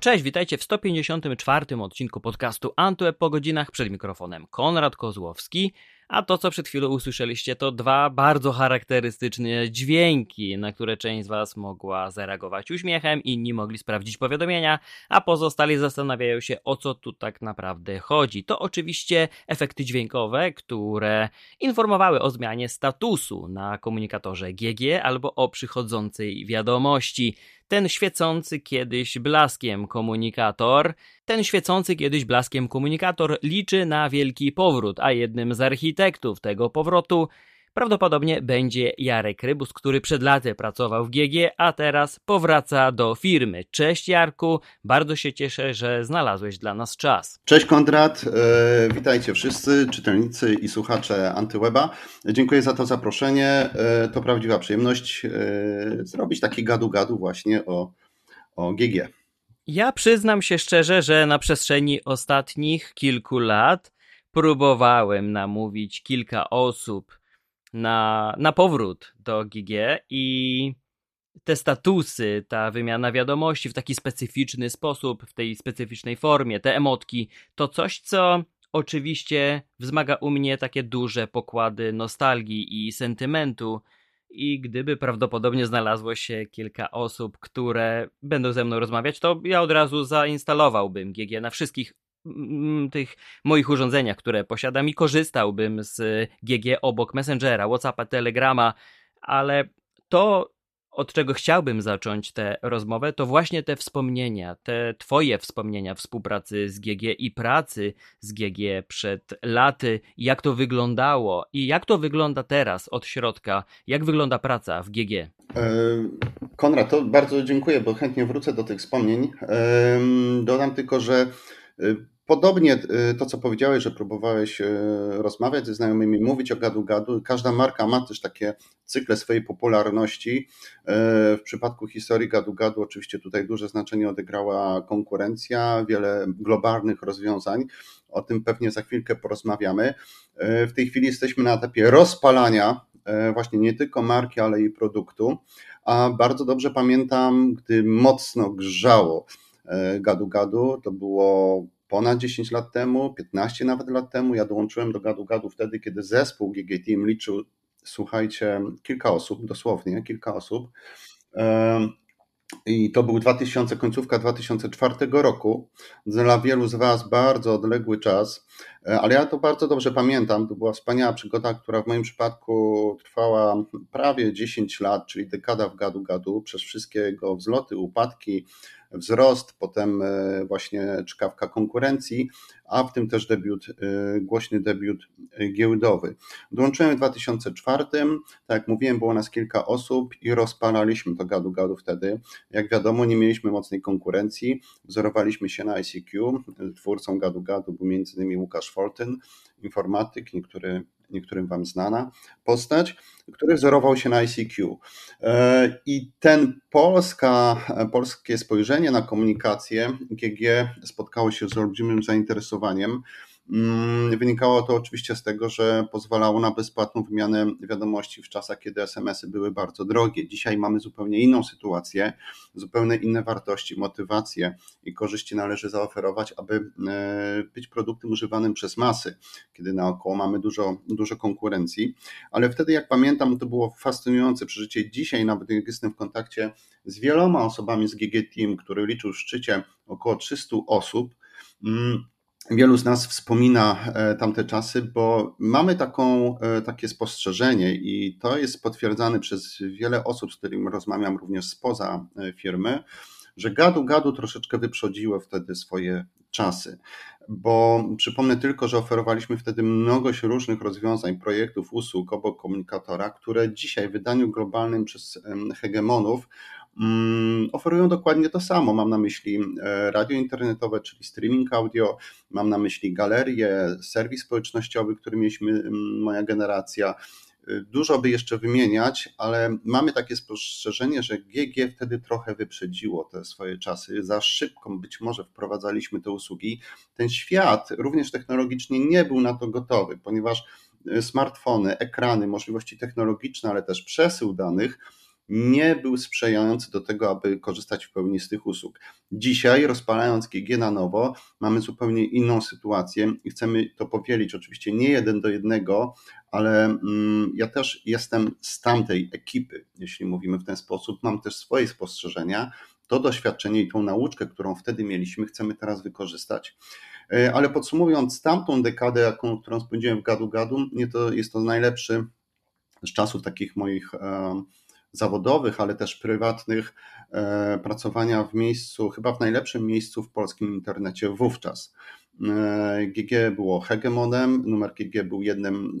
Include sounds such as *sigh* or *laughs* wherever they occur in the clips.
Cześć, witajcie w 154 odcinku podcastu Antweb po godzinach przed mikrofonem Konrad Kozłowski. A to, co przed chwilą usłyszeliście, to dwa bardzo charakterystyczne dźwięki, na które część z Was mogła zareagować uśmiechem, inni mogli sprawdzić powiadomienia, a pozostali zastanawiają się, o co tu tak naprawdę chodzi. To oczywiście efekty dźwiękowe, które informowały o zmianie statusu na komunikatorze GG albo o przychodzącej wiadomości ten świecący kiedyś blaskiem komunikator, ten świecący kiedyś blaskiem komunikator liczy na wielki powrót, a jednym z architektów tego powrotu prawdopodobnie będzie Jarek Rybus, który przed laty pracował w GG, a teraz powraca do firmy. Cześć Jarku, bardzo się cieszę, że znalazłeś dla nas czas. Cześć Kondrat, e, witajcie wszyscy czytelnicy i słuchacze Antyweba. Dziękuję za to zaproszenie. E, to prawdziwa przyjemność e, zrobić taki gadu-gadu właśnie o, o GG. Ja przyznam się szczerze, że na przestrzeni ostatnich kilku lat próbowałem namówić kilka osób na, na powrót do GG i te statusy, ta wymiana wiadomości w taki specyficzny sposób, w tej specyficznej formie, te emotki, to coś, co oczywiście wzmaga u mnie takie duże pokłady nostalgii i sentymentu. I gdyby prawdopodobnie znalazło się kilka osób, które będą ze mną rozmawiać, to ja od razu zainstalowałbym GG na wszystkich tych moich urządzeniach, które posiadam i korzystałbym z GG obok Messengera, Whatsappa, Telegrama, ale to, od czego chciałbym zacząć tę rozmowę, to właśnie te wspomnienia, te Twoje wspomnienia współpracy z GG i pracy z GG przed laty, jak to wyglądało i jak to wygląda teraz od środka, jak wygląda praca w GG. E, Konrad, to bardzo dziękuję, bo chętnie wrócę do tych wspomnień. Dodam tylko, że y, Podobnie y, to, co powiedziałeś, że próbowałeś y, rozmawiać ze znajomymi, mówić o gadu-gadu. Każda marka ma też takie cykle swojej popularności. Y, w przypadku historii gadu-gadu oczywiście tutaj duże znaczenie odegrała konkurencja, wiele globalnych rozwiązań. O tym pewnie za chwilkę porozmawiamy. W tej chwili jesteśmy na etapie rozpalania właśnie nie tylko marki, ale i produktu. A bardzo dobrze pamiętam, gdy mocno grzało gadu-gadu, to było ponad 10 lat temu, 15 nawet lat temu. Ja dołączyłem do Gadu Gadu wtedy, kiedy zespół GG Team liczył, słuchajcie, kilka osób, dosłownie kilka osób. I to był 2000, końcówka 2004 roku. Dla wielu z Was bardzo odległy czas, e, ale ja to bardzo dobrze pamiętam. To była wspaniała przygoda, która w moim przypadku trwała prawie 10 lat, czyli dekada w gadu gadu, przez wszystkie jego wzloty, upadki, wzrost, potem e, właśnie czkawka konkurencji, a w tym też debiut, e, głośny debiut giełdowy. Dołączyłem w 2004, tak jak mówiłem, było nas kilka osób i rozpalaliśmy to gadu-gadu wtedy. Jak wiadomo, nie mieliśmy mocnej konkurencji, wzorowaliśmy się na ICQ, twórcą gadu-gadu był m.in. Łukasz Fortyn, informatyk, niektóry niektórym Wam znana postać, który wzorował się na ICQ. E, I ten polska, polskie spojrzenie na komunikację GG spotkało się z olbrzymim zainteresowaniem. Mm, wynikało to oczywiście z tego, że pozwalało na bezpłatną wymianę wiadomości w czasach, kiedy SMS-y były bardzo drogie. Dzisiaj mamy zupełnie inną sytuację, zupełnie inne wartości, motywacje i korzyści należy zaoferować, aby e, być produktem używanym przez masy, kiedy naokoło mamy dużo, dużo konkurencji. Ale wtedy, jak pamiętam, to było fascynujące przeżycie. Dzisiaj, nawet jestem w kontakcie z wieloma osobami z GG Team, który liczył w szczycie około 300 osób, mm, Wielu z nas wspomina e, tamte czasy, bo mamy taką, e, takie spostrzeżenie i to jest potwierdzane przez wiele osób, z którymi rozmawiam również spoza e, firmy, że gadu gadu troszeczkę wyprzedziło wtedy swoje czasy. Bo przypomnę tylko, że oferowaliśmy wtedy mnogość różnych rozwiązań, projektów, usług obok komunikatora, które dzisiaj w wydaniu globalnym przez hegemonów oferują dokładnie to samo. Mam na myśli e, radio internetowe, czyli streaming audio, mam na myśli galerie, serwis społecznościowy, który mieliśmy mm, moja generacja. E, dużo by jeszcze wymieniać, ale mamy takie spostrzeżenie, że GG wtedy trochę wyprzedziło te swoje czasy. Za szybko być może wprowadzaliśmy te usługi. Ten świat również technologicznie nie był na to gotowy, ponieważ e, smartfony, ekrany, możliwości technologiczne, ale też przesył danych nie był sprzyjający do tego, aby korzystać w pełni z tych usług. Dzisiaj, rozpalając GG na nowo, mamy zupełnie inną sytuację i chcemy to powielić. Oczywiście nie jeden do jednego, ale mm, ja też jestem z tamtej ekipy, jeśli mówimy w ten sposób. Mam też swoje spostrzeżenia. To doświadczenie i tą nauczkę, którą wtedy mieliśmy, chcemy teraz wykorzystać. E, ale podsumowując tamtą dekadę, jaką, którą spędziłem w Gadu Gadu, nie to jest to najlepszy z czasów takich moich zawodowych, ale też prywatnych, e, pracowania w miejscu, chyba w najlepszym miejscu w polskim internecie wówczas. GG było hegemonem, numer GG był jednym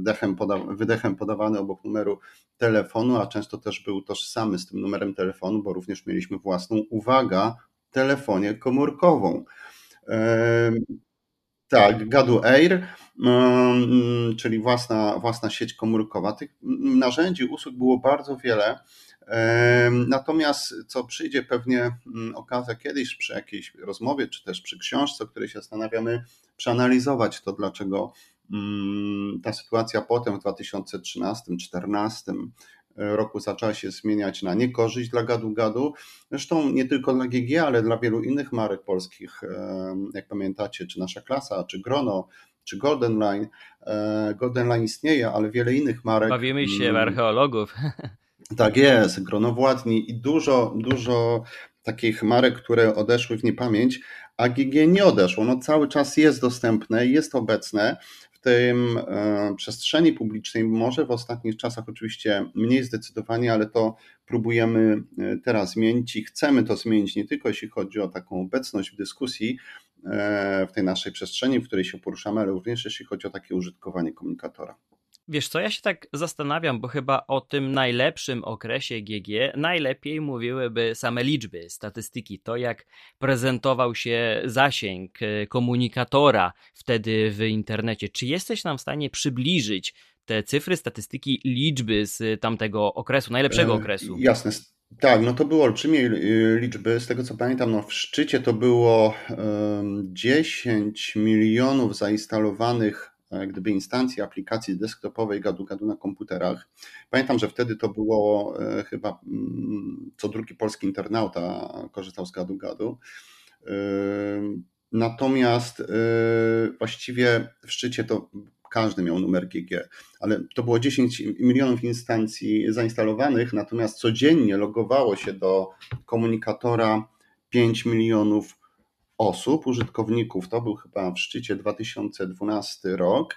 dechem poda wydechem podawany obok numeru telefonu, a często też był tożsamy z tym numerem telefonu, bo również mieliśmy własną, uwaga, telefonię komórkową. Tak, Gadu Air, czyli własna, własna sieć komórkowa. Tych narzędzi, usług było bardzo wiele. Natomiast co przyjdzie pewnie mm, okazja kiedyś przy jakiejś rozmowie, czy też przy książce, o której się zastanawiamy, przeanalizować to, dlaczego mm, ta sytuacja potem w 2013-2014 roku zaczęła się zmieniać na niekorzyść dla gadu-gadu. Zresztą nie tylko dla GG, ale dla wielu innych marek polskich, jak pamiętacie, czy Nasza Klasa, czy Grono, czy Golden Line. E, Golden Line istnieje, ale wiele innych marek. Bawimy się w mm, archeologów. *laughs* Tak jest, Grono Władni i dużo, dużo takich marek, które odeszły w niepamięć, a GG nie odeszło. No cały czas jest dostępne, jest obecne tym e, przestrzeni publicznej, może w ostatnich czasach oczywiście mniej zdecydowanie, ale to próbujemy e, teraz zmienić i chcemy to zmienić nie tylko jeśli chodzi o taką obecność w dyskusji e, w tej naszej przestrzeni, w której się poruszamy, ale również jeśli chodzi o takie użytkowanie komunikatora. Wiesz co, ja się tak zastanawiam, bo chyba o tym najlepszym okresie GG najlepiej mówiłyby same liczby, statystyki, to jak prezentował się zasięg e, komunikatora wtedy w internecie. Czy jesteś nam w stanie przybliżyć te cyfry, statystyki, liczby z tamtego okresu, najlepszego e, okresu? Jasne. Tak, no to były olbrzymie e, liczby. Z tego co pamiętam, no w szczycie to było 10 milionów zainstalowanych gdyby instancji aplikacji desktopowej gadu-gadu na komputerach. Pamiętam, że wtedy to było e, chyba mm, co drugi polski internauta korzystał z gadu-gadu. E, natomiast właściwie w szczycie to każdy miał numer GG, ale to było 10 milionów instancji zainstalowanych, natomiast codziennie logowało się do komunikatora 5 milionów osób, użytkowników, to był chyba w szczycie 2012 rok.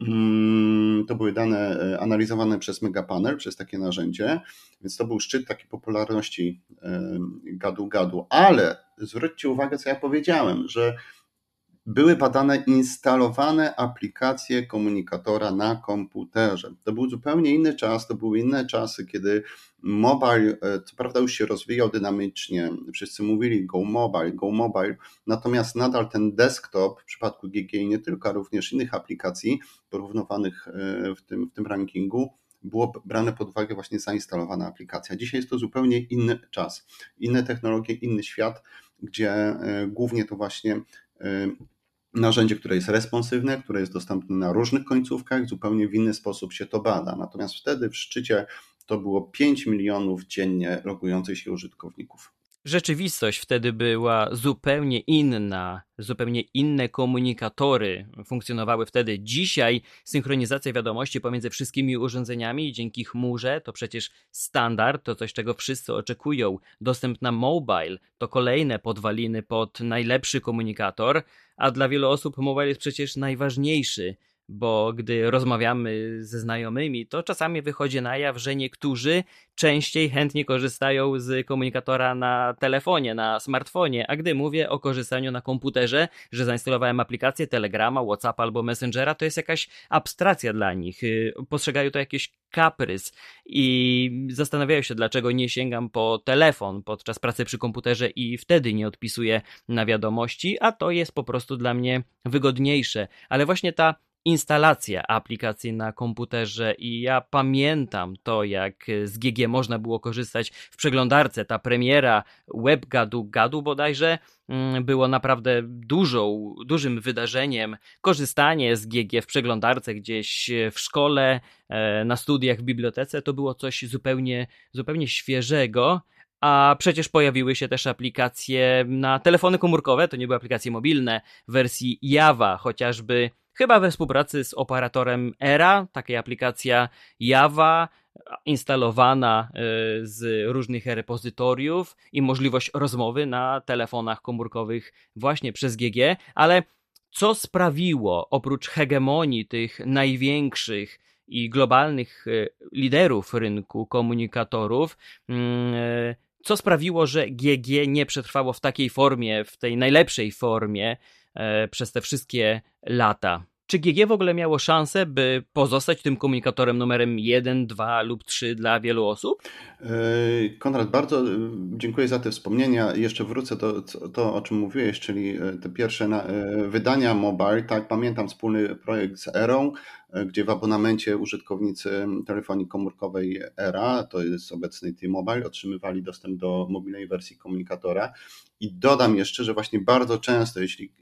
Mm, to były dane e, analizowane przez Megapanel, przez takie narzędzie, więc to był szczyt takiej popularności gadu-gadu. Ale zwróćcie uwagę, co ja powiedziałem, że były badane instalowane aplikacje komunikatora na komputerze. To był zupełnie inny czas, to były inne czasy, kiedy mobile, e, co prawda już się rozwijał dynamicznie, wszyscy mówili go mobile, go mobile, natomiast nadal ten desktop w przypadku GG i nie tylko, również innych aplikacji porównywanych e, w tym, w tym rankingu, było brane pod uwagę właśnie zainstalowana aplikacja. Dzisiaj jest to zupełnie inny czas, inne technologie, inny świat, gdzie e, głównie to właśnie narzędzie, które jest responsywne, które jest dostępne na różnych końcówkach, zupełnie w inny sposób się to bada. Natomiast wtedy w szczycie to było 5 milionów dziennie logujących się użytkowników. Rzeczywistość wtedy była zupełnie inna, zupełnie inne komunikatory funkcjonowały wtedy. Dzisiaj synchronizacja wiadomości pomiędzy wszystkimi urządzeniami dzięki chmurze to przecież standard, to coś, czego wszyscy oczekują. Dostęp na mobile to kolejne podwaliny pod najlepszy komunikator, a dla wielu osób mobile jest przecież najważniejszy bo gdy rozmawiamy ze znajomymi, to czasami wychodzi na jaw, że niektórzy częściej chętnie korzystają z komunikatora na telefonie, na smartfonie, a gdy mówię o korzystaniu na komputerze, że zainstalowałem aplikację Telegrama, WhatsApp albo Messengera, to jest jakaś abstrakcja dla nich. Postrzegają to jakiś kaprys i zastanawiają się, dlaczego nie sięgam po telefon podczas pracy przy komputerze i wtedy nie odpisuję na wiadomości, a to jest po prostu dla mnie wygodniejsze. Ale właśnie ta instalacja aplikacji na komputerze i ja pamiętam to, jak z GG można było korzystać w przeglądarce. Ta premiera WebGadu Gadu bodajże mm, było naprawdę dużą, dużym wydarzeniem. Korzystanie z GG w przeglądarce gdzieś w szkole, e, na studiach w bibliotece to było coś zupełnie, zupełnie świeżego. A przecież pojawiły się też aplikacje na telefony komórkowe, to nie były aplikacje mobilne, w wersji Java, chociażby chyba we współpracy z operatorem Era, taka aplikacja Java instalowana y, z różnych repozytoriów i możliwość rozmowy na telefonach komórkowych właśnie przez GG, ale co sprawiło oprócz hegemonii tych największych i globalnych y, liderów rynku komunikatorów, mm, y, co sprawiło, że GG nie przetrwało w takiej formie, w tej najlepszej formie przez te wszystkie lata. Czy GG w ogóle miało szansę, by pozostać tym komunikatorem numerem 1, 2 lub 3 dla wielu osób? E, Konrad, bardzo e, dziękuję za te wspomnienia. Jeszcze wrócę do to, o czym mówiłeś, czyli e, te pierwsze wydania mobile. Tak, pamiętam wspólny projekt z Erą, gdzie w abonamencie użytkownicy telefonii komórkowej Era, to jest obecny T-Mobile, otrzymywali dostęp do mobilnej wersji komunikatora. I dodam jeszcze, że właśnie bardzo często, jeśli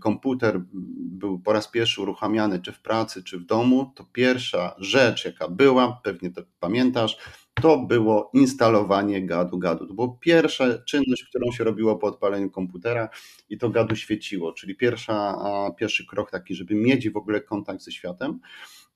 komputer był po raz pierwszy uruchamiany, czy w pracy, czy w domu, to pierwsza rzecz, jaka była, pewnie to pamiętasz, to było instalowanie gadu-gadu. To była pierwsza czynność, którą się robiło po odpaleniu komputera i to gadu świeciło, czyli pierwsza, pierwszy krok taki, żeby mieć w ogóle kontakt ze światem.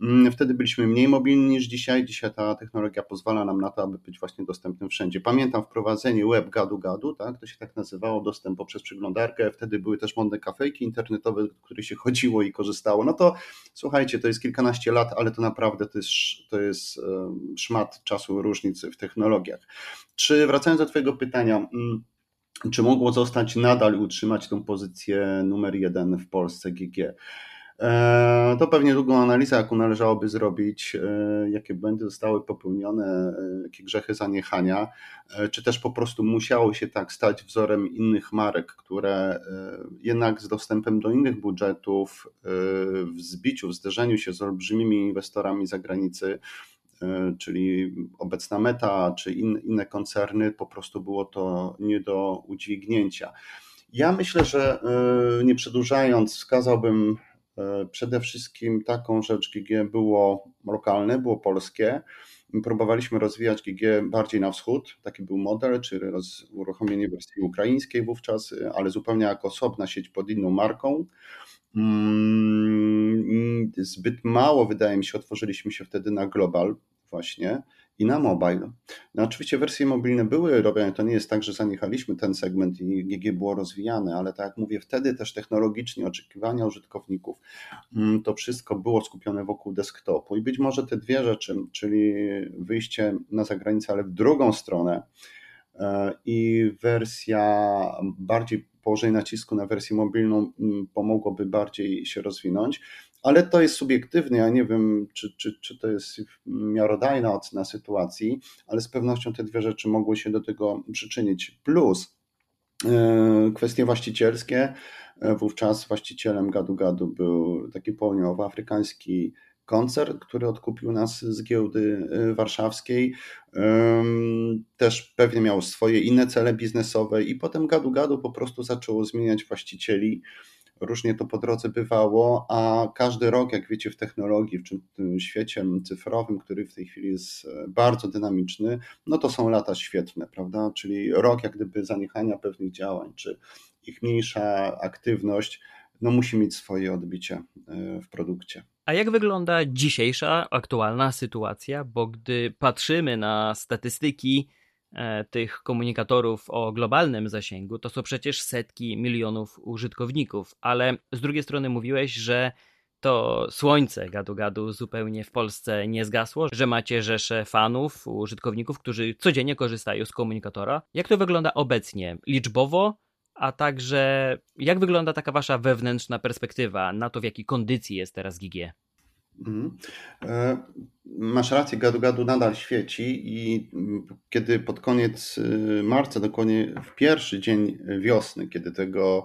Mm, wtedy byliśmy mniej mobilni niż dzisiaj. Dzisiaj ta technologia pozwala nam na to, aby być właśnie dostępnym wszędzie. Pamiętam wprowadzenie web gadu gadu, tak? to się tak nazywało, dostęp poprzez przeglądarkę. Wtedy były też modne kafejki internetowe, do których się chodziło i korzystało. No to słuchajcie, to jest kilkanaście lat, ale to naprawdę to jest, to jest szmat czasu różnicy w technologiach. Czy wracając do Twojego pytania, mm, czy mogło zostać nadal utrzymać tą pozycję numer jeden w Polsce GG? E, to pewnie długą analizę, jaką należałoby zrobić, e, jakie błędy zostały popełnione, e, jakie grzechy zaniechania, czy też po prostu musiało się tak stać wzorem innych marek, które jednak z dostępem do innych budżetów, w zbiciu, w zderzeniu się z olbrzymimi inwestorami zagranicy, czyli obecna Meta czy inne koncerny, po prostu było to nie do udźwignięcia. Ja myślę, że nie przedłużając, wskazałbym przede wszystkim taką rzecz GG było lokalne, było polskie. Próbowaliśmy rozwijać GG bardziej na wschód, taki był model, czy uruchomienie wersji ukraińskiej wówczas, ale zupełnie jako osobna sieć pod inną marką. Mm, zbyt mało, wydaje mi się, otworzyliśmy się wtedy na global właśnie i na mobile. No oczywiście wersje mobilne były robione, to nie jest tak, że zaniechaliśmy ten segment i GG było rozwijane, ale tak jak mówię, wtedy też technologicznie oczekiwania użytkowników, mm, to wszystko było skupione wokół desktopu i być może te dwie rzeczy, czyli wyjście na zagranicę, ale w drugą stronę e, i wersja bardziej położenie nacisku na wersję mobilną mm, pomogłoby bardziej się rozwinąć ale to jest subiektywne. Ja nie wiem, czy, czy, czy to jest miarodajna ocena sytuacji, ale z pewnością te dwie rzeczy mogły się do tego przyczynić. Plus e, kwestie właścicielskie. E, wówczas właścicielem Gadu Gadu był taki południowoafrykański koncern, który odkupił nas z giełdy e, warszawskiej. Też pewnie miał swoje inne cele biznesowe i potem Gadu Gadu po prostu zaczęło zmieniać właścicieli różnie to po drodze bywało, a każdy rok, jak wiecie, w technologii, w tym świecie cyfrowym, który w tej chwili jest e, bardzo dynamiczny, no to są lata świetne, prawda? Czyli rok jak gdyby zaniechania pewnych działań, czy ich mniejsza aktywność, no musi mieć swoje odbicie e, w produkcie. A jak wygląda dzisiejsza, aktualna sytuacja? Bo gdy patrzymy na statystyki, tych komunikatorów o globalnym zasięgu, to są przecież setki milionów użytkowników, ale z drugiej strony mówiłeś, że to słońce gadu-gadu zupełnie w Polsce nie zgasło, że macie rzesze fanów, użytkowników, którzy codziennie korzystają z komunikatora. Jak to wygląda obecnie liczbowo, a także jak wygląda taka wasza wewnętrzna perspektywa na to, w jakiej kondycji jest teraz GG? Mhm. E, masz rację, gadu-gadu nadal świeci i mm, kiedy pod koniec y, marca, dokładnie w pierwszy dzień wiosny, kiedy tego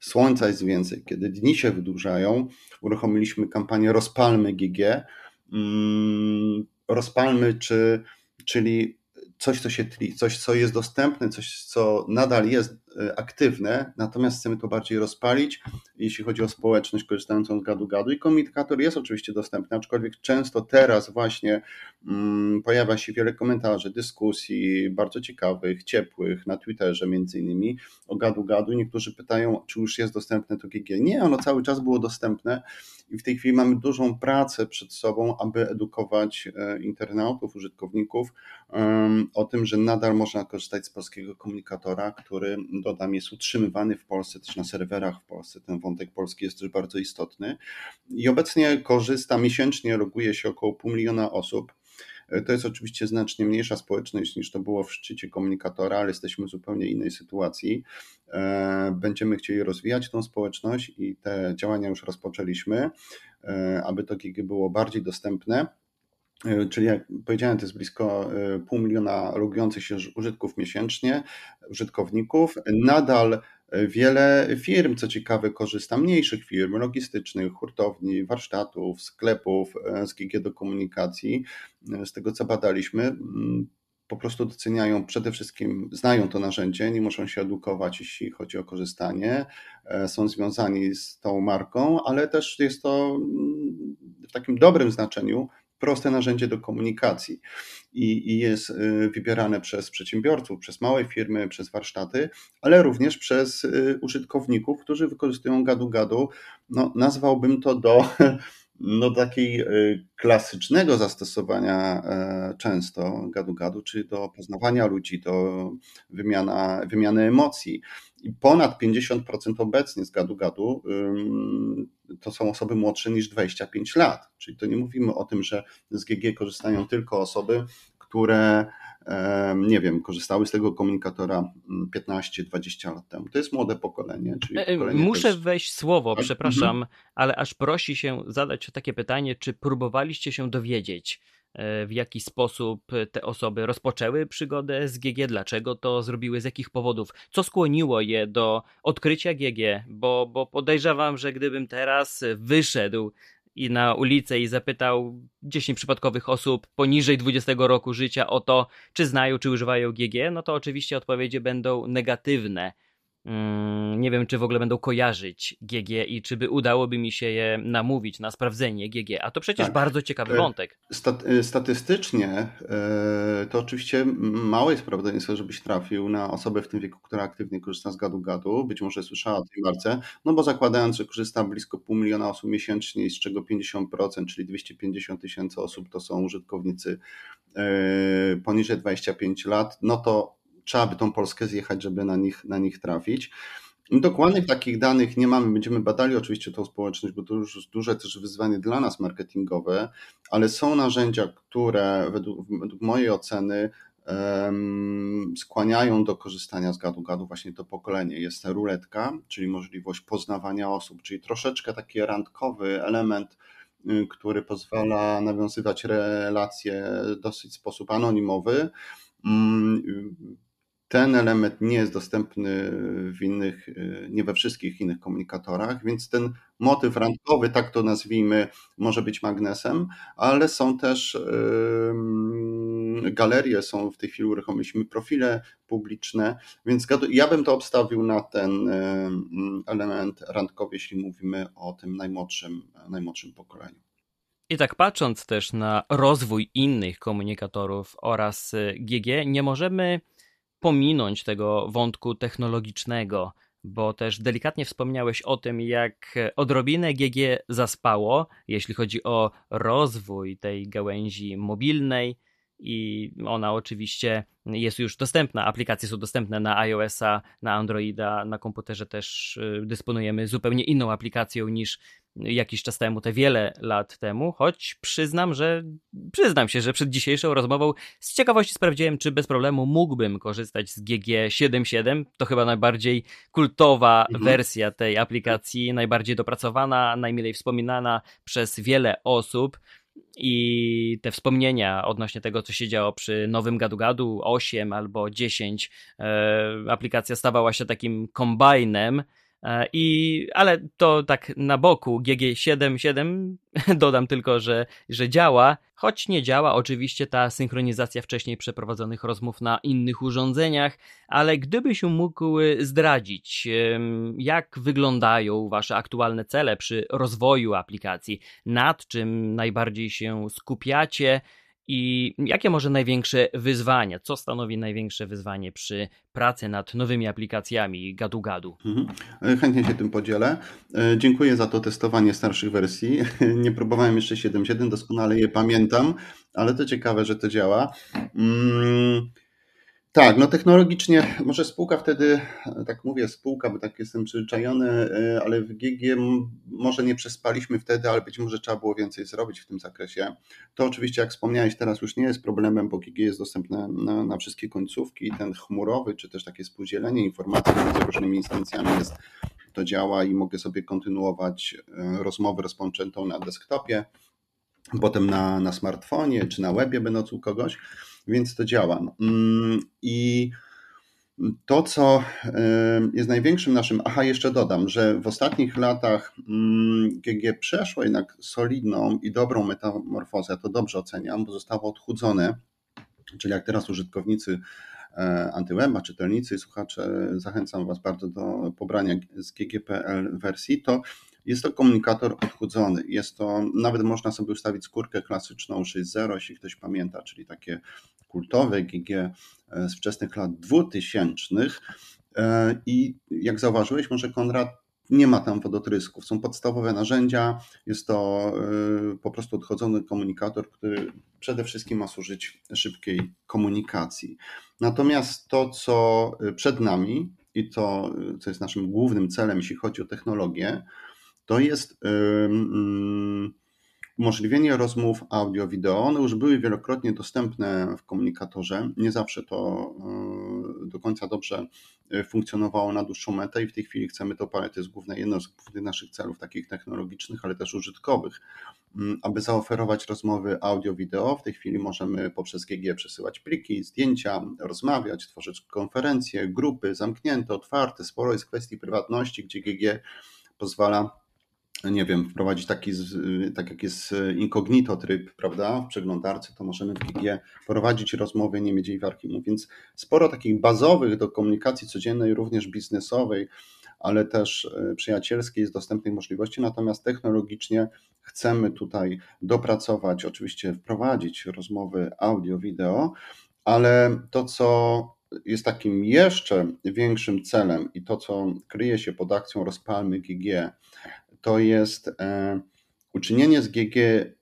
słońca jest więcej, kiedy dni się wydłużają, uruchomiliśmy kampanię Rozpalmy GG. Mm, rozpalmy, czy, czyli coś, co się tli, coś, co jest dostępne, coś, co nadal jest aktywne, natomiast chcemy to bardziej rozpalić, jeśli chodzi o społeczność korzystającą z gadu-gadu i komunikator jest oczywiście dostępny, aczkolwiek często teraz właśnie mm, pojawia się wiele komentarzy, dyskusji bardzo ciekawych, ciepłych na Twitterze między innymi o gadu-gadu. Niektórzy pytają, czy już jest dostępne to GG. Nie, ono cały czas było dostępne i w tej chwili mamy dużą pracę przed sobą, aby edukować e, internautów, użytkowników o tym, że nadal można korzystać z polskiego komunikatora, który, dodam, jest utrzymywany w Polsce, też na serwerach w Polsce. Ten wątek polski jest też bardzo istotny. I obecnie korzysta, miesięcznie loguje się około pół miliona osób. E, to jest oczywiście znacznie mniejsza społeczność niż to było w szczycie komunikatora, ale jesteśmy w zupełnie innej sytuacji. E, będziemy chcieli rozwijać tą społeczność i te działania już rozpoczęliśmy, e, aby to GG było bardziej dostępne. Czyli jak powiedziałem, to jest blisko pół miliona logujących się użytków miesięcznie, użytkowników. Nadal Wiele firm, co ciekawe, korzysta, mniejszych firm logistycznych, hurtowni, warsztatów, sklepów e, z GG do komunikacji. E, z tego co badaliśmy, po prostu doceniają przede wszystkim, znają to narzędzie, nie muszą się edukować, jeśli chodzi o korzystanie, e, są związani z tą marką, ale też jest to w takim dobrym znaczeniu proste narzędzie do komunikacji i, i jest y, wybierane przez przedsiębiorców, przez małe firmy, przez warsztaty, ale również przez y, użytkowników, którzy wykorzystują gadu-gadu. No, nazwałbym to do *laughs* no, takiej y, klasycznego zastosowania e, często gadu-gadu, czyli do poznawania ludzi, do wymiana, wymiany emocji. I ponad 50% obecnie z gadu-gadu to są osoby młodsze niż 25 lat. Czyli to nie mówimy o tym, że z GG korzystają tylko osoby, które nie wiem, korzystały z tego komunikatora 15-20 lat temu. To jest młode pokolenie. Czyli e, e, pokolenie Muszę też... wejść słowo, tak? przepraszam, mhm. ale aż prosi się zadać takie pytanie, czy próbowaliście się dowiedzieć, e, w jaki sposób te osoby rozpoczęły przygodę z GG, dlaczego to zrobiły, z jakich powodów, co skłoniło je do odkrycia GG, bo, bo podejrzewam, że gdybym teraz wyszedł i na ulicę i zapytał 10 przypadkowych osób poniżej 20 roku życia o to, czy znają, czy używają GG, no to oczywiście odpowiedzi będą negatywne. Mm, nie wiem, czy w ogóle będą kojarzyć GG i czy by udałoby mi się je namówić na sprawdzenie GG. A to przecież tak. bardzo ciekawy e, wątek. E, statystycznie e, to oczywiście małe jest prawdopodobieństwo, żebyś trafił na osobę w tym wieku, która aktywnie korzysta z gadu-gadu. Być może słyszała o tej marce, no bo zakładając, że korzysta blisko pół miliona osób miesięcznie, z czego 50%, czyli 250 tysięcy osób to są użytkownicy poniżej 25 lat, no to trzeba by tą Polskę zjechać, żeby na nich, na nich trafić. Dokładnych takich danych nie mamy. Będziemy badali oczywiście tą społeczność, bo to już duże też wyzwanie dla nas marketingowe, ale są narzędzia, które według, według mojej oceny um, skłaniają do korzystania z gadu-gadu właśnie to pokolenie. Jest ta ruletka, czyli możliwość poznawania osób, czyli troszeczkę taki randkowy element, y, który pozwala nawiązywać relacje w dosyć sposób anonimowy mm, ten element nie jest dostępny w innych, nie we wszystkich innych komunikatorach, więc ten motyw randkowy, tak to nazwijmy, może być magnesem, ale są też galerie, są w tej chwili uruchomiliśmy profile publiczne, więc ja bym to obstawił na ten element randkowy, jeśli mówimy o tym najmłodszym, najmłodszym pokoleniu. I tak patrząc też na rozwój innych komunikatorów oraz GG, nie możemy pominąć tego wątku technologicznego, bo też delikatnie wspomniałeś o tym, jak odrobinę GG zaspało, jeśli chodzi o rozwój tej gałęzi mobilnej. I ona oczywiście jest już dostępna. Aplikacje są dostępne na iOS-a, na Androida, na komputerze też y, dysponujemy zupełnie inną aplikacją niż jakiś czas temu, te wiele lat temu, choć przyznam, że przyznam się, że przed dzisiejszą rozmową z ciekawości sprawdziłem, czy bez problemu mógłbym korzystać z GG77. To chyba najbardziej kultowa mhm. wersja tej aplikacji, najbardziej dopracowana, najmilej wspominana przez wiele osób. I te wspomnienia odnośnie tego, co się działo przy nowym gadu-gadu 8 albo 10, e, aplikacja stawała się takim kombajnem I, ale to tak na boku GG77 *laughs* dodam tylko, że, że działa, choć nie działa. Oczywiście ta synchronizacja wcześniej przeprowadzonych rozmów na innych urządzeniach, ale gdybyś mógł zdradzić, jak wyglądają wasze aktualne cele przy rozwoju aplikacji, nad czym najbardziej się skupiacie, i jakie może największe wyzwania? Co stanowi największe wyzwanie przy pracy nad nowymi aplikacjami gadu-gadu? Mhm. E, chętnie się tym podzielę. E, dziękuję za to testowanie starszych wersji. *laughs* Nie próbowałem jeszcze 7.7, doskonale je pamiętam, ale to ciekawe, że to działa. Mm, tak, no technologicznie, może spółka wtedy, tak mówię spółka, bo tak jestem przyzwyczajony, e, ale w GG może nie przespaliśmy wtedy, ale być może trzeba było więcej zrobić w tym zakresie. To oczywiście, jak wspomniałeś, teraz już nie jest problemem, bo GG jest dostępne na, na wszystkie końcówki, ten chmurowy, czy też takie spółdzielenie informacji między różnymi instancjami jest, to działa i mogę sobie kontynuować e, rozmowę rozpoczętą na desktopie, potem na, na smartfonie, czy na webie będąc u kogoś więc to działa. Mm, I to, co jest największym naszym, aha, jeszcze dodam, że w ostatnich latach GG mm, przeszło jednak solidną i dobrą metamorfozę, to dobrze oceniam, bo zostało odchudzone, czyli jak teraz użytkownicy e, antyweba, czytelnicy i słuchacze, zachęcam Was bardzo do pobrania z GG.pl wersji, to jest to komunikator odchudzony. Jest to, nawet można sobie ustawić skórkę klasyczną 6.0, jeśli ktoś pamięta, czyli takie kultowe GG e, z wczesnych lat 2000. E, I jak zauważyłeś, może Konrad, nie ma tam wodotrysków. Są podstawowe narzędzia. Jest to e, po prostu odchodzony komunikator, który przede wszystkim ma służyć szybkiej komunikacji. Natomiast to, co przed nami i to, co jest naszym głównym celem, jeśli chodzi o technologię, to jest umożliwienie rozmów audio-wideo. One już były wielokrotnie dostępne w komunikatorze. Nie zawsze to do końca dobrze funkcjonowało na dłuższą metę i w tej chwili chcemy to parę, to jest główne, jedno z głównych naszych celów takich technologicznych, ale też użytkowych, aby zaoferować rozmowy audio-wideo. W tej chwili możemy poprzez GG przesyłać pliki, zdjęcia, rozmawiać, tworzyć konferencje, grupy zamknięte, otwarte. Sporo jest kwestii prywatności, gdzie GG pozwala nie wiem, wprowadzić taki, tak jak jest incognito tryb, prawda, w przeglądarce, to możemy w GG prowadzić rozmowy, nie mieć jej w archiwum, więc sporo takich bazowych do komunikacji codziennej, również biznesowej, ale też e, przyjacielskiej jest dostępnych możliwości, natomiast technologicznie chcemy tutaj dopracować, oczywiście wprowadzić rozmowy audio, wideo, ale to, co jest takim jeszcze większym celem i to, co kryje się pod akcją Rozpalmy GG, to jest e, uczynienie z GG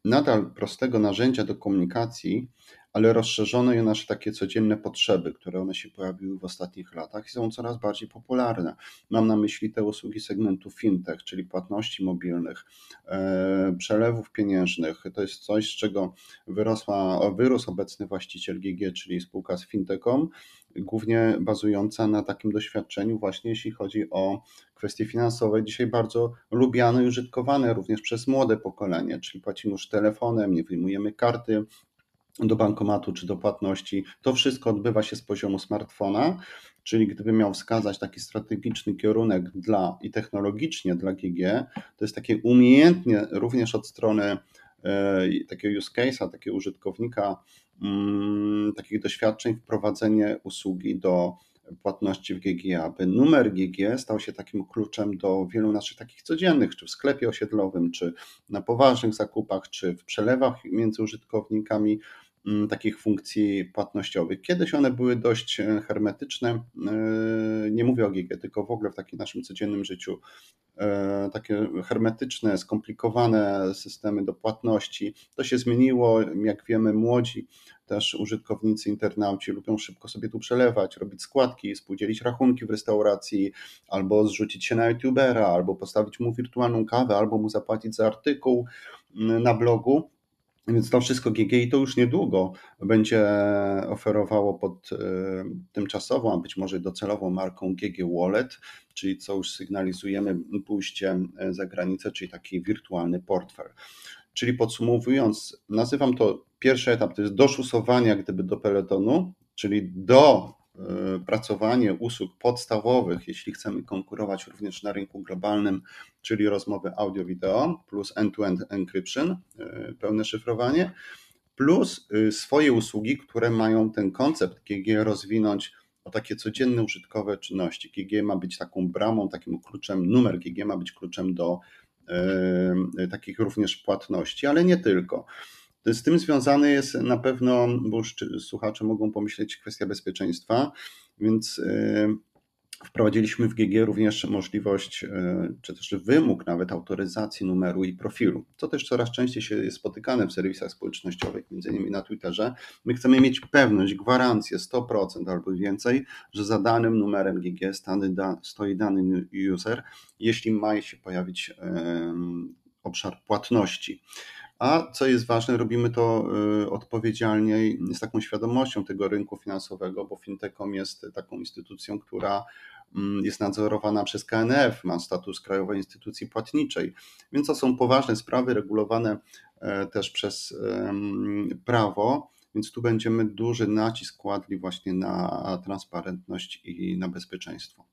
nadal prostego narzędzia do komunikacji, ale rozszerzono je nasze takie codzienne potrzeby, które one się pojawiły w ostatnich latach i są coraz bardziej popularne. Mam na myśli te usługi segmentu fintech, czyli płatności mobilnych, e, przelewów pieniężnych. To jest coś, z czego wyrosła, wyrósł obecny właściciel GG, czyli spółka z fintechem, głównie bazująca na takim doświadczeniu właśnie jeśli chodzi o kwestie finansowe, dzisiaj bardzo lubiane i użytkowane również przez młode pokolenie, czyli płacimy już telefonem, nie wyjmujemy karty do bankomatu czy do płatności. To wszystko odbywa się z poziomu smartfona, czyli gdybym miał wskazać taki strategiczny kierunek dla i technologicznie dla GG, to jest takie umiejętnie również od strony e, takiego use case'a, takiego użytkownika, takich doświadczeń, wprowadzenie usługi do płatności w GG, aby numer GG stał się takim kluczem do wielu naszych takich codziennych, czy w sklepie osiedlowym, czy na poważnych zakupach, czy w przelewach między użytkownikami. Mm, takich funkcji płatnościowych. Kiedyś one były dość e, hermetyczne, e, nie mówię o GG, tylko w ogóle w takim naszym codziennym życiu. E, takie hermetyczne, skomplikowane systemy do płatności. To się zmieniło, jak wiemy, młodzi też użytkownicy, internauci lubią szybko sobie tu przelewać, robić składki, spółdzielić rachunki w restauracji, albo zrzucić się na youtubera, albo postawić mu wirtualną kawę, albo mu zapłacić za artykuł mm, na blogu. Więc to wszystko GG i to już niedługo będzie oferowało pod e, tymczasową, a być może docelową marką GG Wallet, czyli co już sygnalizujemy pójście e, za granicę, czyli taki wirtualny portfel. Czyli podsumowując, nazywam to pierwszy etap, to jest doszusowania gdyby do peletonu, czyli do pracowanie usług podstawowych, jeśli chcemy konkurować również na rynku globalnym, czyli rozmowy audio-wideo plus end-to-end encryption, pełne szyfrowanie, plus swoje usługi, które mają ten koncept GG rozwinąć o takie codzienne użytkowe czynności. GG ma być taką bramą, takim kluczem, numer GG ma być kluczem do e, takich również płatności, ale nie tylko. Z tym związany jest na pewno, bo słuchacze mogą pomyśleć, kwestia bezpieczeństwa, więc e, Wprowadziliśmy w GG również możliwość, e, czy też wymóg nawet autoryzacji numeru i profilu, co też coraz częściej się jest spotykane w serwisach społecznościowych, między innymi na Twitterze. My chcemy mieć pewność, gwarancję 100% albo więcej, że za danym numerem GG stoi dany user, jeśli ma się pojawić obszar płatności. A co jest ważne, robimy to e, odpowiedzialnie z taką świadomością tego rynku finansowego, bo Fintecom jest taką instytucją, która Mm, jest nadzorowana przez KNF, ma status Krajowej Instytucji Płatniczej, więc to są poważne sprawy regulowane e, też przez prawo, więc tu będziemy duży nacisk kładli właśnie na transparentność i na bezpieczeństwo.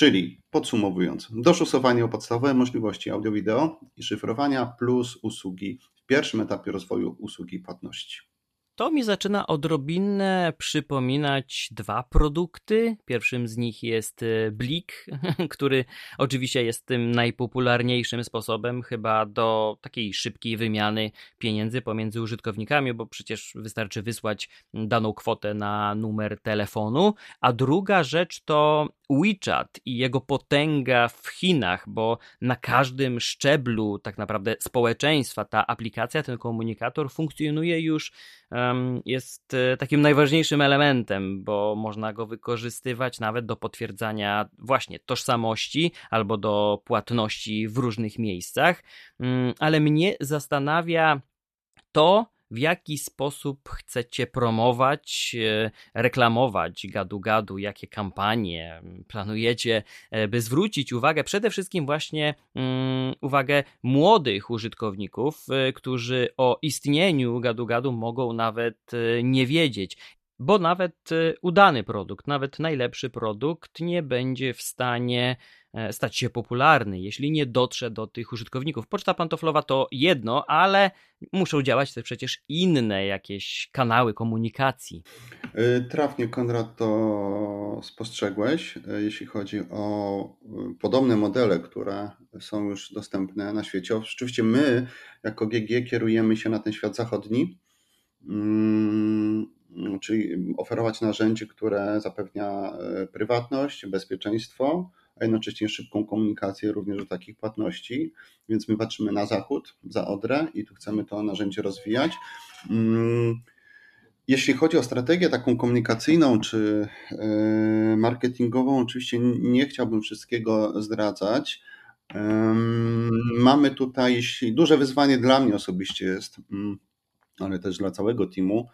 Czyli podsumowując, doszusowanie o podstawowe możliwości audio-wideo i szyfrowania plus usługi w pierwszym etapie rozwoju usługi płatności. To mi zaczyna odrobinę przypominać dwa produkty. Pierwszym z nich jest e, Blik, *laughs* który oczywiście jest tym najpopularniejszym sposobem chyba do takiej szybkiej wymiany pieniędzy pomiędzy użytkownikami, bo przecież wystarczy wysłać daną kwotę na numer telefonu. A druga rzecz to WeChat i jego potęga w Chinach, bo na każdym szczeblu tak naprawdę społeczeństwa ta aplikacja, ten komunikator funkcjonuje już, jest e, takim najważniejszym elementem, bo można go wykorzystywać nawet do potwierdzania właśnie tożsamości albo do płatności w różnych miejscach. Mm, ale mnie zastanawia to, w jaki sposób chcecie promować, e, reklamować gadu-gadu, jakie kampanie planujecie, e, by zwrócić uwagę, przede wszystkim właśnie um, uwagę młodych użytkowników, e, którzy o istnieniu gadu-gadu mogą nawet nie wiedzieć? Bo nawet udany produkt, nawet najlepszy produkt nie będzie w stanie stać się popularny, jeśli nie dotrze do tych użytkowników. Poczta pantoflowa to jedno, ale muszą działać też przecież inne jakieś kanały komunikacji. E, trafnie, Konrad, to spostrzegłeś, e, jeśli chodzi o podobne modele, które są już dostępne na świecie. Oczywiście my, jako GG, kierujemy się na ten świat zachodni, mm, czyli oferować narzędzie, które zapewnia prywatność, bezpieczeństwo, a jednocześnie szybką komunikację również do takich płatności. Więc my patrzymy na zachód, za Odrę i tu chcemy to narzędzie rozwijać. Mm, jeśli chodzi o strategię taką komunikacyjną czy e, marketingową, oczywiście nie chciałbym wszystkiego zdradzać. Mamy tutaj, duże wyzwanie dla mnie osobiście jest, mm, ale też dla całego teamu,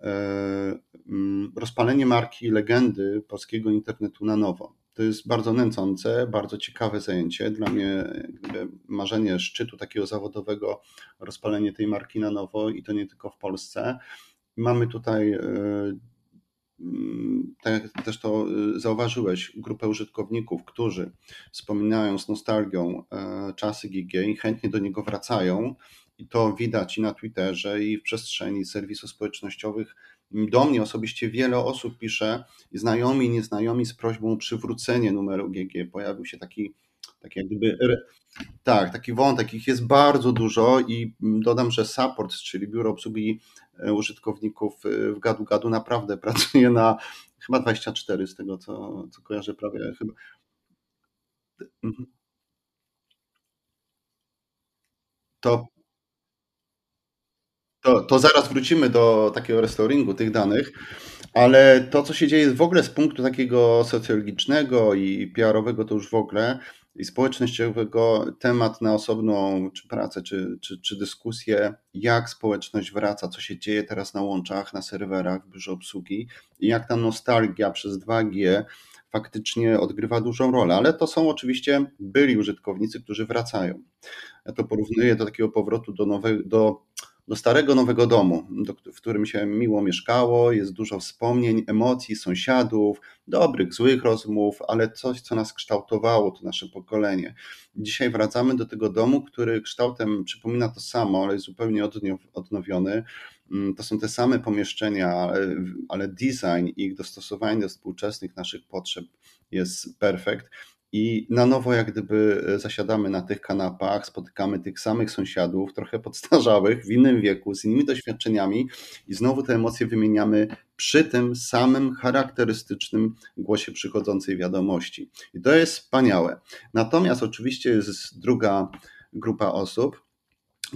e, mm, rozpalenie marki legendy polskiego internetu na nowo. To jest bardzo nęcące, bardzo ciekawe zajęcie. Dla mnie marzenie szczytu takiego zawodowego, rozpalenie tej marki na nowo i to nie tylko w Polsce. Mamy tutaj, e, mm, tak jak też to e, zauważyłeś, grupę użytkowników, którzy wspominają z nostalgią e, czasy GG i chętnie do niego wracają. I to widać i na Twitterze, i w przestrzeni serwisów społecznościowych do mnie osobiście wiele osób pisze, znajomi nieznajomi, z prośbą o przywrócenie numeru GG. Pojawił się taki, taki jak gdyby, tak, taki wątek, ich jest bardzo dużo i dodam, że support, czyli biuro obsługi e, użytkowników e, w Gadu Gadu naprawdę *laughs* pracuje na chyba 24 z tego, co, co kojarzę prawie chyba. Mhm. To to, to zaraz wrócimy do takiego restoringu tych danych, ale to, co się dzieje w ogóle z punktu takiego socjologicznego i PR-owego, to już w ogóle i społecznościowego temat na osobną czy pracę, czy, czy, czy dyskusję, jak społeczność wraca, co się dzieje teraz na łączach, na serwerach, w biurze obsługi i jak ta nostalgia przez 2G faktycznie odgrywa dużą rolę, ale to są oczywiście byli użytkownicy, którzy wracają. Ja to porównuję do takiego powrotu do, nowe, do do starego, nowego domu, do, w którym się miło mieszkało, jest dużo wspomnień, emocji, sąsiadów, dobrych, złych rozmów, ale coś, co nas kształtowało, to nasze pokolenie. Dzisiaj wracamy do tego domu, który kształtem przypomina to samo, ale jest zupełnie odnowiony. Mm, to są te same pomieszczenia, ale, design i ich dostosowanie do współczesnych naszych potrzeb jest perfekt i na nowo jak gdyby e, zasiadamy na tych kanapach, spotykamy tych samych sąsiadów, trochę podstarzałych, w innym wieku, z innymi doświadczeniami i znowu te emocje wymieniamy przy tym samym charakterystycznym głosie przychodzącej wiadomości. I to jest wspaniałe. Natomiast oczywiście jest druga grupa osób,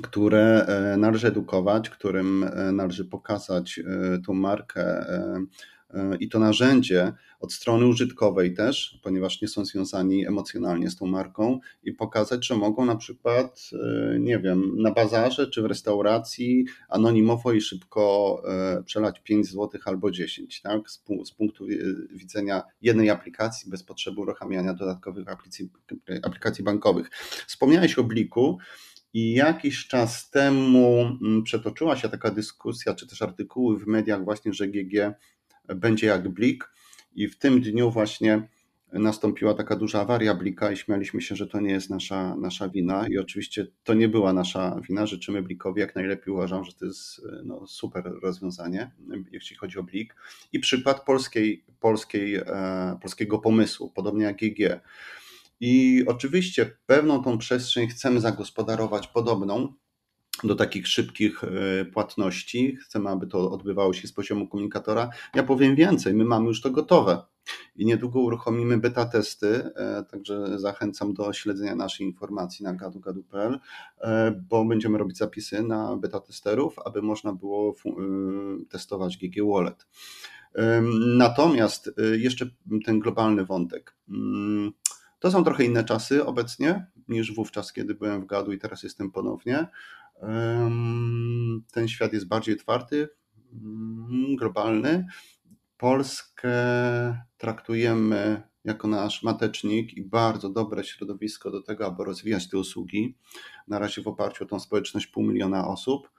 które e, należy edukować, którym e, należy pokazać tą markę i to narzędzie od strony użytkowej też, ponieważ nie są związani emocjonalnie z tą marką i pokazać, że mogą na przykład, e, nie wiem, na bazarze czy w restauracji anonimowo i szybko e, przelać 5 zł albo 10, tak? Z, z punktu widzenia jednej aplikacji bez potrzeby uruchamiania dodatkowych aplikacji, aplikacji bankowych. Wspomniałeś o Bliku. I jakiś czas temu mm, przetoczyła się taka dyskusja, czy też artykuły w mediach, właśnie, że GG będzie jak blik. I w tym dniu właśnie nastąpiła taka duża awaria blika i śmialiśmy się, że to nie jest nasza, nasza wina. I oczywiście to nie była nasza wina. Życzymy blikowi jak najlepiej. Uważam, że to jest no, super rozwiązanie, jeśli chodzi o blik. I przykład polskiej, polskiej, e, polskiego pomysłu, podobnie jak GG. I oczywiście pewną tą przestrzeń chcemy zagospodarować podobną, do takich szybkich e, płatności. Chcemy, aby to odbywało się z poziomu komunikatora. Ja powiem więcej, my mamy już to gotowe i niedługo uruchomimy beta testy, e, także zachęcam do śledzenia naszej informacji na gadu.gadu.pl, e, bo będziemy robić zapisy na beta testerów, aby można było testować GG Wallet. Natomiast jeszcze ten globalny wątek. To są trochę inne czasy obecnie niż wówczas, kiedy byłem w Gadu i teraz jestem ponownie. Ten świat jest bardziej otwarty, mm, globalny. Polskę traktujemy jako nasz matecznik i bardzo dobre środowisko do tego, aby rozwijać te usługi. Na razie w oparciu o tą społeczność pół miliona osób.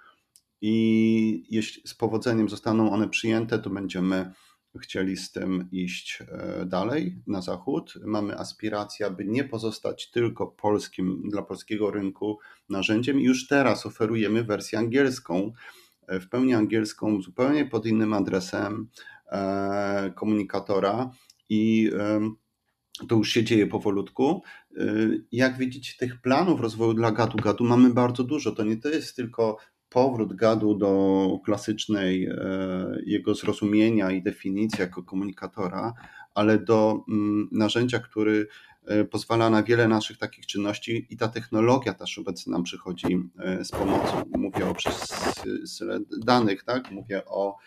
I jeśli z powodzeniem zostaną one przyjęte, to będziemy chcieli z tym iść e, dalej na zachód. Mamy aspirację, aby nie pozostać tylko polskim, dla polskiego rynku narzędziem. Już teraz oferujemy wersję angielską, e, w pełni angielską, zupełnie pod innym adresem e, komunikatora i to już się dzieje powolutku. Jak widzicie, tych planów rozwoju dla gadu-gadu mamy bardzo dużo. To nie to jest tylko powrót gadu do klasycznej e, jego zrozumienia i definicji jako komunikatora, ale do mm, narzędzia, który e, pozwala na wiele naszych takich czynności i ta technologia też obecnie nam przychodzi e, z pomocą. Mówię o danych, tak? Mówię o,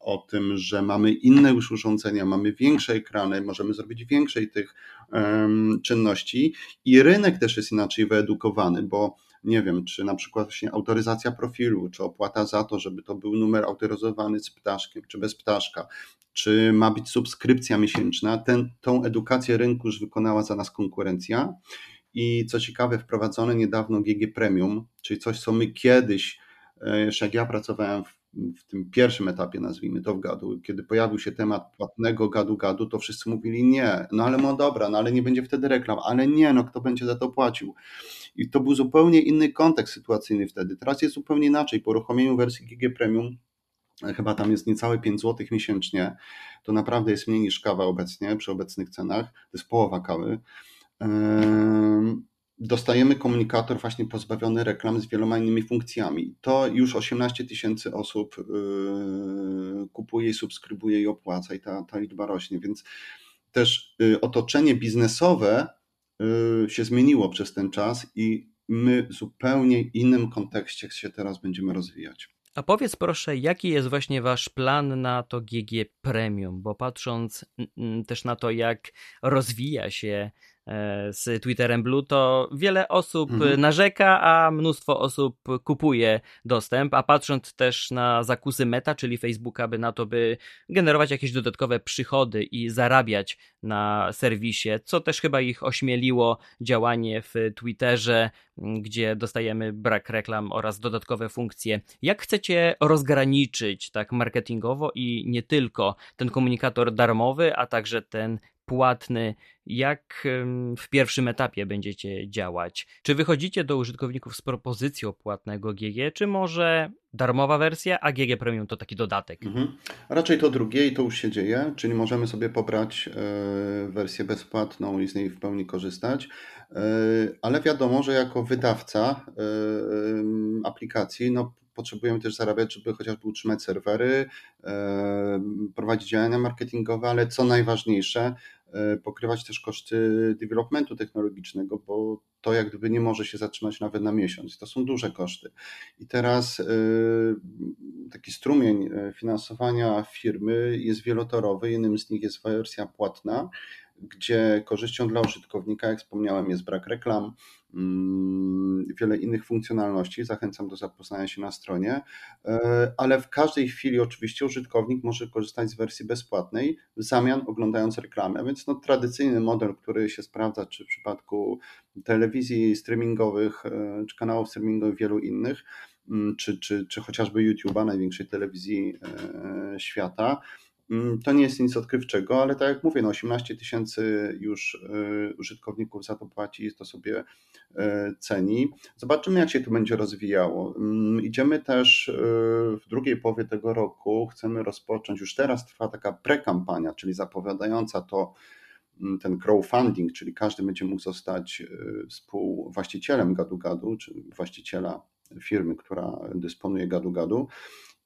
o tym, że mamy inne już urządzenia, mamy większe ekrany, możemy zrobić większej tych um, czynności i rynek też jest inaczej wyedukowany, bo nie wiem, czy na przykład właśnie autoryzacja profilu, czy opłata za to, żeby to był numer autoryzowany z ptaszkiem, czy bez ptaszka, czy ma być subskrypcja miesięczna. Ten, tą edukację rynku już wykonała za nas konkurencja. I co ciekawe, wprowadzone niedawno GG Premium, czyli coś, co my kiedyś, e, jeszcze jak ja pracowałem w w tym pierwszym etapie, nazwijmy to w gadu, kiedy pojawił się temat płatnego gadu-gadu, to wszyscy mówili nie, no ale no dobra, no ale nie będzie wtedy reklam, ale nie, no kto będzie za to płacił. I to był zupełnie inny kontekst sytuacyjny wtedy. Teraz jest zupełnie inaczej. Po uruchomieniu wersji GG Premium chyba tam jest niecałe 5 zł miesięcznie. To naprawdę jest mniej niż kawa obecnie, przy obecnych cenach. To jest połowa kawy dostajemy komunikator właśnie pozbawiony reklam z wieloma innymi funkcjami. To już 18 tysięcy osób yy, kupuje i subskrybuje i opłaca i ta, ta liczba rośnie, więc też yy, otoczenie biznesowe yy, się zmieniło przez ten czas i my w zupełnie innym kontekście się teraz będziemy rozwijać. A powiedz proszę, jaki jest właśnie wasz plan na to GG Premium, bo patrząc też na to, jak rozwija się z Twitterem Blue, to wiele osób Mhm. narzeka, a mnóstwo osób kupuje dostęp, a patrząc też na zakusy Meta, czyli Facebooka, by na to, by generować jakieś dodatkowe przychody i zarabiać na serwisie, co też chyba ich ośmieliło działanie w Twitterze, gdzie dostajemy brak reklam oraz dodatkowe funkcje. Jak chcecie rozgraniczyć tak marketingowo i nie tylko ten komunikator darmowy, a także ten płatny, jak w pierwszym etapie będziecie działać? Czy wychodzicie do użytkowników z propozycją płatnego GG, czy może darmowa wersja, a GG Premium to taki dodatek? Mhm. Raczej to drugie i to już się dzieje, czyli możemy sobie pobrać e, wersję bezpłatną i z niej w pełni korzystać, E, ale wiadomo, że jako wydawca e, aplikacji, no, potrzebujemy też zarabiać, żeby chociażby utrzymać serwery, prowadzić działania marketingowe, ale co najważniejsze, pokrywać też koszty developmentu technologicznego, bo to jak gdyby nie może się zatrzymać nawet na miesiąc. To są duże koszty. I teraz e, taki strumień e, finansowania firmy jest wielotorowy. Jednym z nich jest wersja płatna, gdzie korzyścią dla użytkownika, jak wspomniałem, jest brak reklam, mm, wiele innych funkcjonalności. Zachęcam do zapoznania się na stronie, E, ale w każdej chwili oczywiście użytkownik może korzystać z wersji bezpłatnej w zamian oglądając reklamę. Więc no, tradycyjny model, który się sprawdza, czy w przypadku telewizji streamingowych, e, czy kanałów streamingowych, wielu innych, mm, czy, czy, czy chociażby YouTube'a, największej telewizji e, świata. Mm, To nie jest nic odkrywczego, ale tak jak mówię, no 18 tysięcy już e, użytkowników za to płaci i to sobie e, ceni. Zobaczymy, jak się to będzie rozwijało. Mm, Idziemy też e, w drugiej połowie tego roku, chcemy rozpocząć, już teraz trwa taka prekampania, czyli zapowiadająca to mm, ten crowdfunding, czyli każdy będzie mógł zostać współwłaścicielem Gadu Gadu, czy właściciela firmy, która dysponuje Gadu Gadu.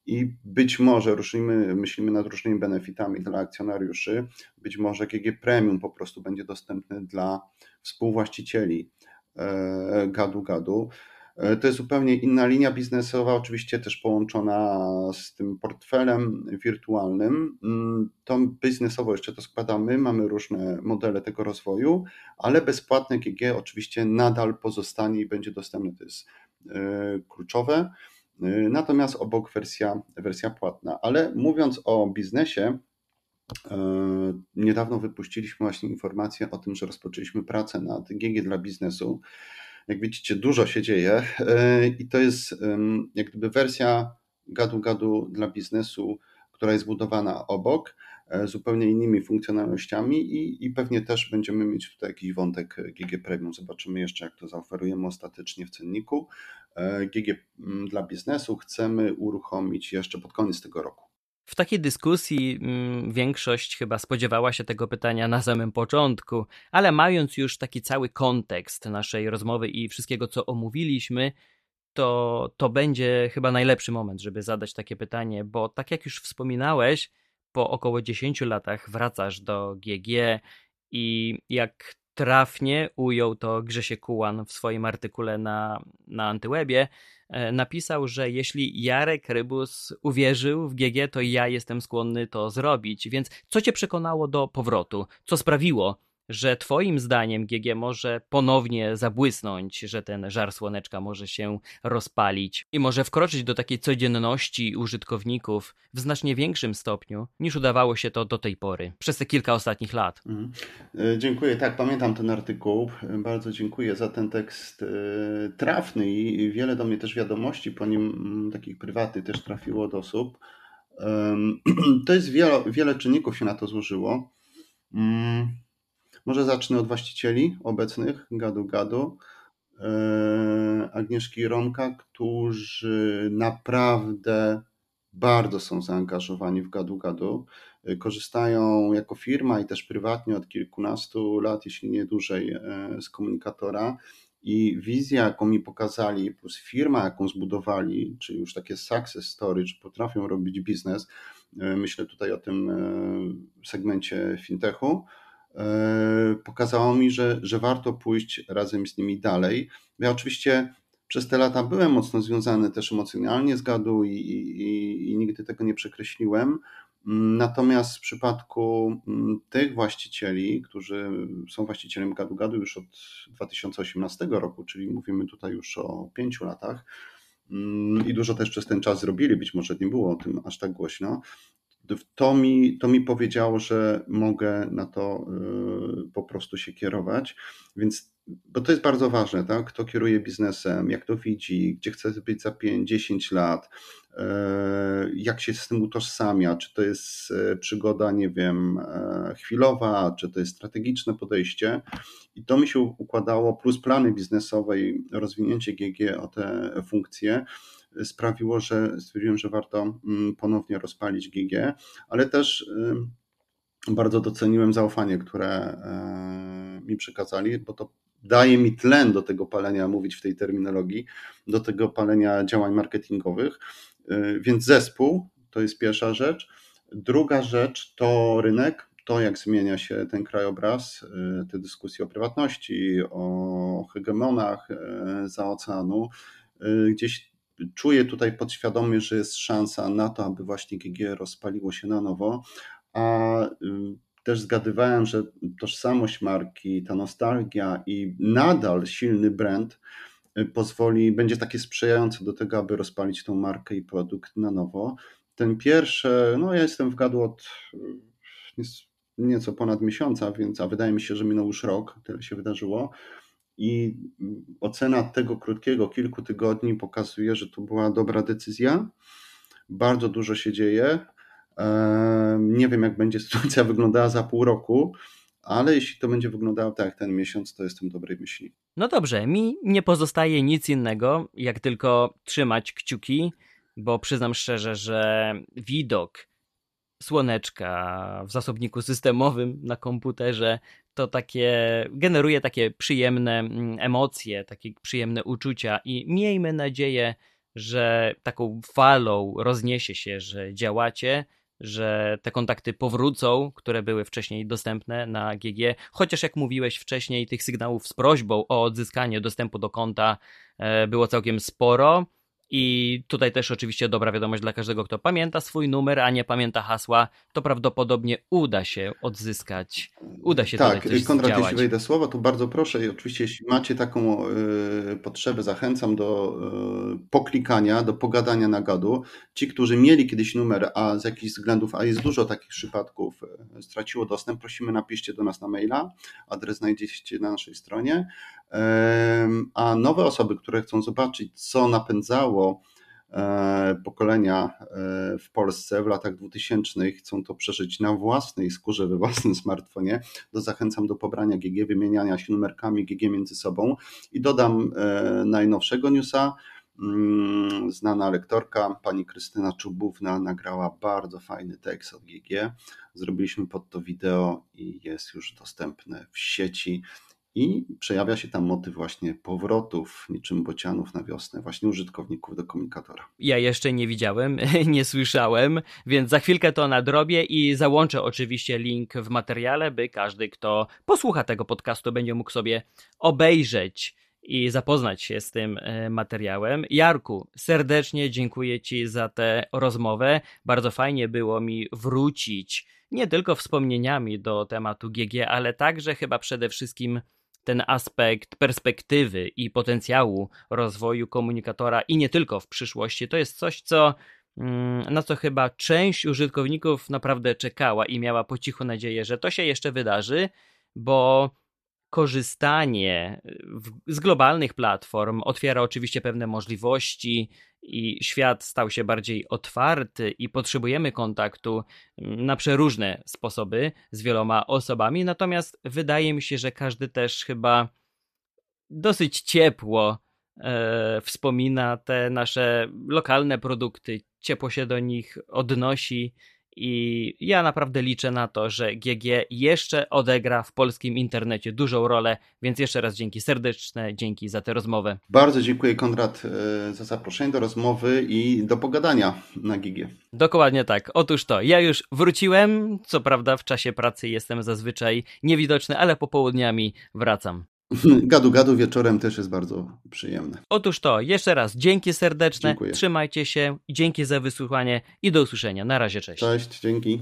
I być może ruszymy, myślimy nad różnymi benefitami dla akcjonariuszy. Być może GG Premium po prostu będzie dostępny dla współwłaścicieli e, Gadu Gadu. E, To jest zupełnie inna linia biznesowa, oczywiście też połączona z tym portfelem wirtualnym. Mm, To biznesowo jeszcze to składamy, mamy różne modele tego rozwoju, ale bezpłatne GG oczywiście nadal pozostanie i będzie dostępne. To jest e, kluczowe. Y, Natomiast obok wersja, wersja płatna. Ale mówiąc o biznesie, y, niedawno wypuściliśmy właśnie informację o tym, że rozpoczęliśmy pracę nad GG dla biznesu. Jak widzicie, dużo się dzieje y, i to jest jak gdyby wersja gadu gadu dla biznesu, która jest budowana obok, zupełnie innymi funkcjonalnościami i, i pewnie też będziemy mieć tutaj jakiś wątek GG Premium. Zobaczymy jeszcze, jak to zaoferujemy ostatecznie w cenniku. E, GG mm, dla biznesu chcemy uruchomić jeszcze pod koniec tego roku. W takiej dyskusji mm, większość chyba spodziewała się tego pytania na samym początku, ale mając już taki cały kontekst naszej rozmowy i wszystkiego, co omówiliśmy, to, to będzie chyba najlepszy moment, żeby zadać takie pytanie, bo tak jak już wspominałeś, po około 10 latach wracasz do GG i jak trafnie ujął to Grzesiek Kułan w swoim artykule na, na Antywebie, e, napisał, że jeśli Jarek Rybus uwierzył w GG, to ja jestem skłonny to zrobić. Więc co cię przekonało do powrotu? Co sprawiło, że twoim zdaniem GG może ponownie zabłysnąć, że ten żar słoneczka może się rozpalić i może wkroczyć do takiej codzienności użytkowników w znacznie większym stopniu, niż udawało się to do tej pory, przez te kilka ostatnich lat. Mhm. E, Dziękuję, tak, pamiętam ten artykuł. Bardzo dziękuję za ten tekst e, trafny i wiele do mnie też wiadomości po nim, mm, takich prywatnych, też trafiło do osób. *clears throat* To jest wiele, wiele czynników się na to złożyło. Mm, Może zacznę od właścicieli obecnych Gadu Gadu. e, Agnieszki Romka, którzy naprawdę bardzo są zaangażowani w Gadu Gadu. E, Korzystają jako firma i też prywatnie od kilkunastu lat, jeśli nie dłużej, e, z komunikatora. I wizja, jaką mi pokazali, plus firma, jaką zbudowali, czy już takie success story, czy potrafią robić biznes, myślę tutaj o tym segmencie fintechu, pokazało mi, że, że warto pójść razem z nimi dalej. Ja oczywiście przez te lata byłem mocno związany też emocjonalnie z gadu i, i, i nigdy tego nie przekreśliłem. Natomiast w przypadku mm, tych właścicieli, którzy są właścicielem Gadu Gadu już od 2018 roku, czyli mówimy tutaj już o pięciu latach mm, i dużo też przez ten czas zrobili, być może nie było o tym aż tak głośno, to mi, to mi powiedziało, że mogę na to y, po prostu się kierować. Więc, bo to jest bardzo ważne, tak? Kto kieruje biznesem, jak to widzi, gdzie chce być za 5-10 lat, y, jak się z tym utożsamia, czy to jest y, przygoda, nie wiem, chwilowa, czy to jest strategiczne podejście. I to mi się układało, plus plany biznesowe i rozwinięcie GG o te funkcje sprawiło, że stwierdziłem, że warto mm, ponownie rozpalić GG, ale też bardzo doceniłem zaufanie, które e, mi przekazali, bo to daje mi tlen do tego palenia, mówić w tej terminologii, do tego palenia działań marketingowych. E, więc zespół to jest pierwsza rzecz. Druga rzecz to rynek, to jak zmienia się ten krajobraz, te dyskusje o prywatności, o hegemonach za oceanu. Gdzieś czuję tutaj podświadomie, że jest szansa na to, aby właśnie GG rozpaliło się na nowo, a też zgadywałem, że tożsamość marki, ta nostalgia i nadal silny brand y, pozwoli, będzie takie sprzyjające do tego, aby rozpalić tą markę i produkt na nowo. Ten pierwszy, no ja jestem w gadu od y, nieco ponad miesiąca, więc, a wydaje mi się, że minął już rok, tyle się wydarzyło. I ocena tego krótkiego, kilku tygodni pokazuje, że to była dobra decyzja. Bardzo dużo się dzieje. Nie wiem, jak będzie *laughs* sytuacja wyglądała za pół roku, ale jeśli to będzie wyglądało tak jak ten miesiąc, to jestem dobrej myśli. No dobrze, mi nie pozostaje nic innego, jak tylko trzymać kciuki, bo przyznam szczerze, że widok słoneczka w zasobniku systemowym na komputerze to takie generuje takie przyjemne mm, emocje, takie przyjemne uczucia i miejmy nadzieję, że taką falą rozniesie się, że działacie, że te kontakty powrócą, które były wcześniej dostępne na GG, chociaż jak mówiłeś wcześniej, tych sygnałów z prośbą o odzyskanie dostępu do konta e, było całkiem sporo. I tutaj też oczywiście dobra wiadomość dla każdego, kto pamięta swój numer, a nie pamięta hasła, to prawdopodobnie uda się odzyskać, uda się tak, coś Konrad, jeśli wejdę słowo, to bardzo proszę i oczywiście jeśli macie taką y, potrzebę, zachęcam do y, poklikania, do pogadania na gadu. Ci, którzy mieli kiedyś numer, a z jakichś względów, a jest dużo takich przypadków, y, straciło dostęp, prosimy napiszcie do nas na maila, adres znajdziecie na naszej stronie. A nowe osoby, które chcą zobaczyć, co napędzało e, pokolenia e, w Polsce w latach 2000 chcą to przeżyć na własnej skórze, we własnym smartfonie, to zachęcam do pobrania GG, wymieniania się numerkami GG między sobą i dodam e, najnowszego newsa. Mm, znana lektorka, pani Krystyna Czubówna, nagrała bardzo fajny tekst od GG. Zrobiliśmy pod to wideo i jest już dostępne w sieci. I przejawia się tam motyw właśnie powrotów, niczym bocianów na wiosnę, właśnie użytkowników do komunikatora. Ja jeszcze nie widziałem, *laughs* nie słyszałem, więc za chwilkę to nadrobię i załączę oczywiście link w materiale, by każdy, kto posłucha tego podcastu, będzie mógł sobie obejrzeć i zapoznać się z tym e, materiałem. Jarku, serdecznie dziękuję Ci za tę rozmowę. Bardzo fajnie było mi wrócić nie tylko wspomnieniami do tematu GG, ale także chyba przede wszystkim ten aspekt perspektywy i potencjału rozwoju komunikatora i nie tylko w przyszłości, to jest coś, co mm, na co chyba część użytkowników naprawdę czekała i miała po cichu nadzieję, że to się jeszcze wydarzy, bo korzystanie z globalnych platform otwiera oczywiście pewne możliwości i świat stał się bardziej otwarty i potrzebujemy kontaktu mm, na przeróżne sposoby z wieloma osobami. Natomiast wydaje mi się, że każdy też chyba dosyć ciepło e, wspomina te nasze lokalne produkty, ciepło się do nich odnosi i ja naprawdę liczę na to, że GG jeszcze odegra w polskim internecie dużą rolę, więc jeszcze raz dzięki serdeczne, dzięki za tę rozmowę. Bardzo dziękuję Konrad e, za zaproszenie do rozmowy i do pogadania na GG. Dokładnie tak. Otóż to, ja już wróciłem, co prawda w czasie pracy jestem zazwyczaj niewidoczny, ale popołudniami wracam. *laughs* Gadu gadu wieczorem też jest bardzo przyjemne. Otóż to, jeszcze raz dzięki serdeczne, Dziękuję. trzymajcie się, dzięki za wysłuchanie i do usłyszenia. Na razie, cześć. Cześć, dzięki.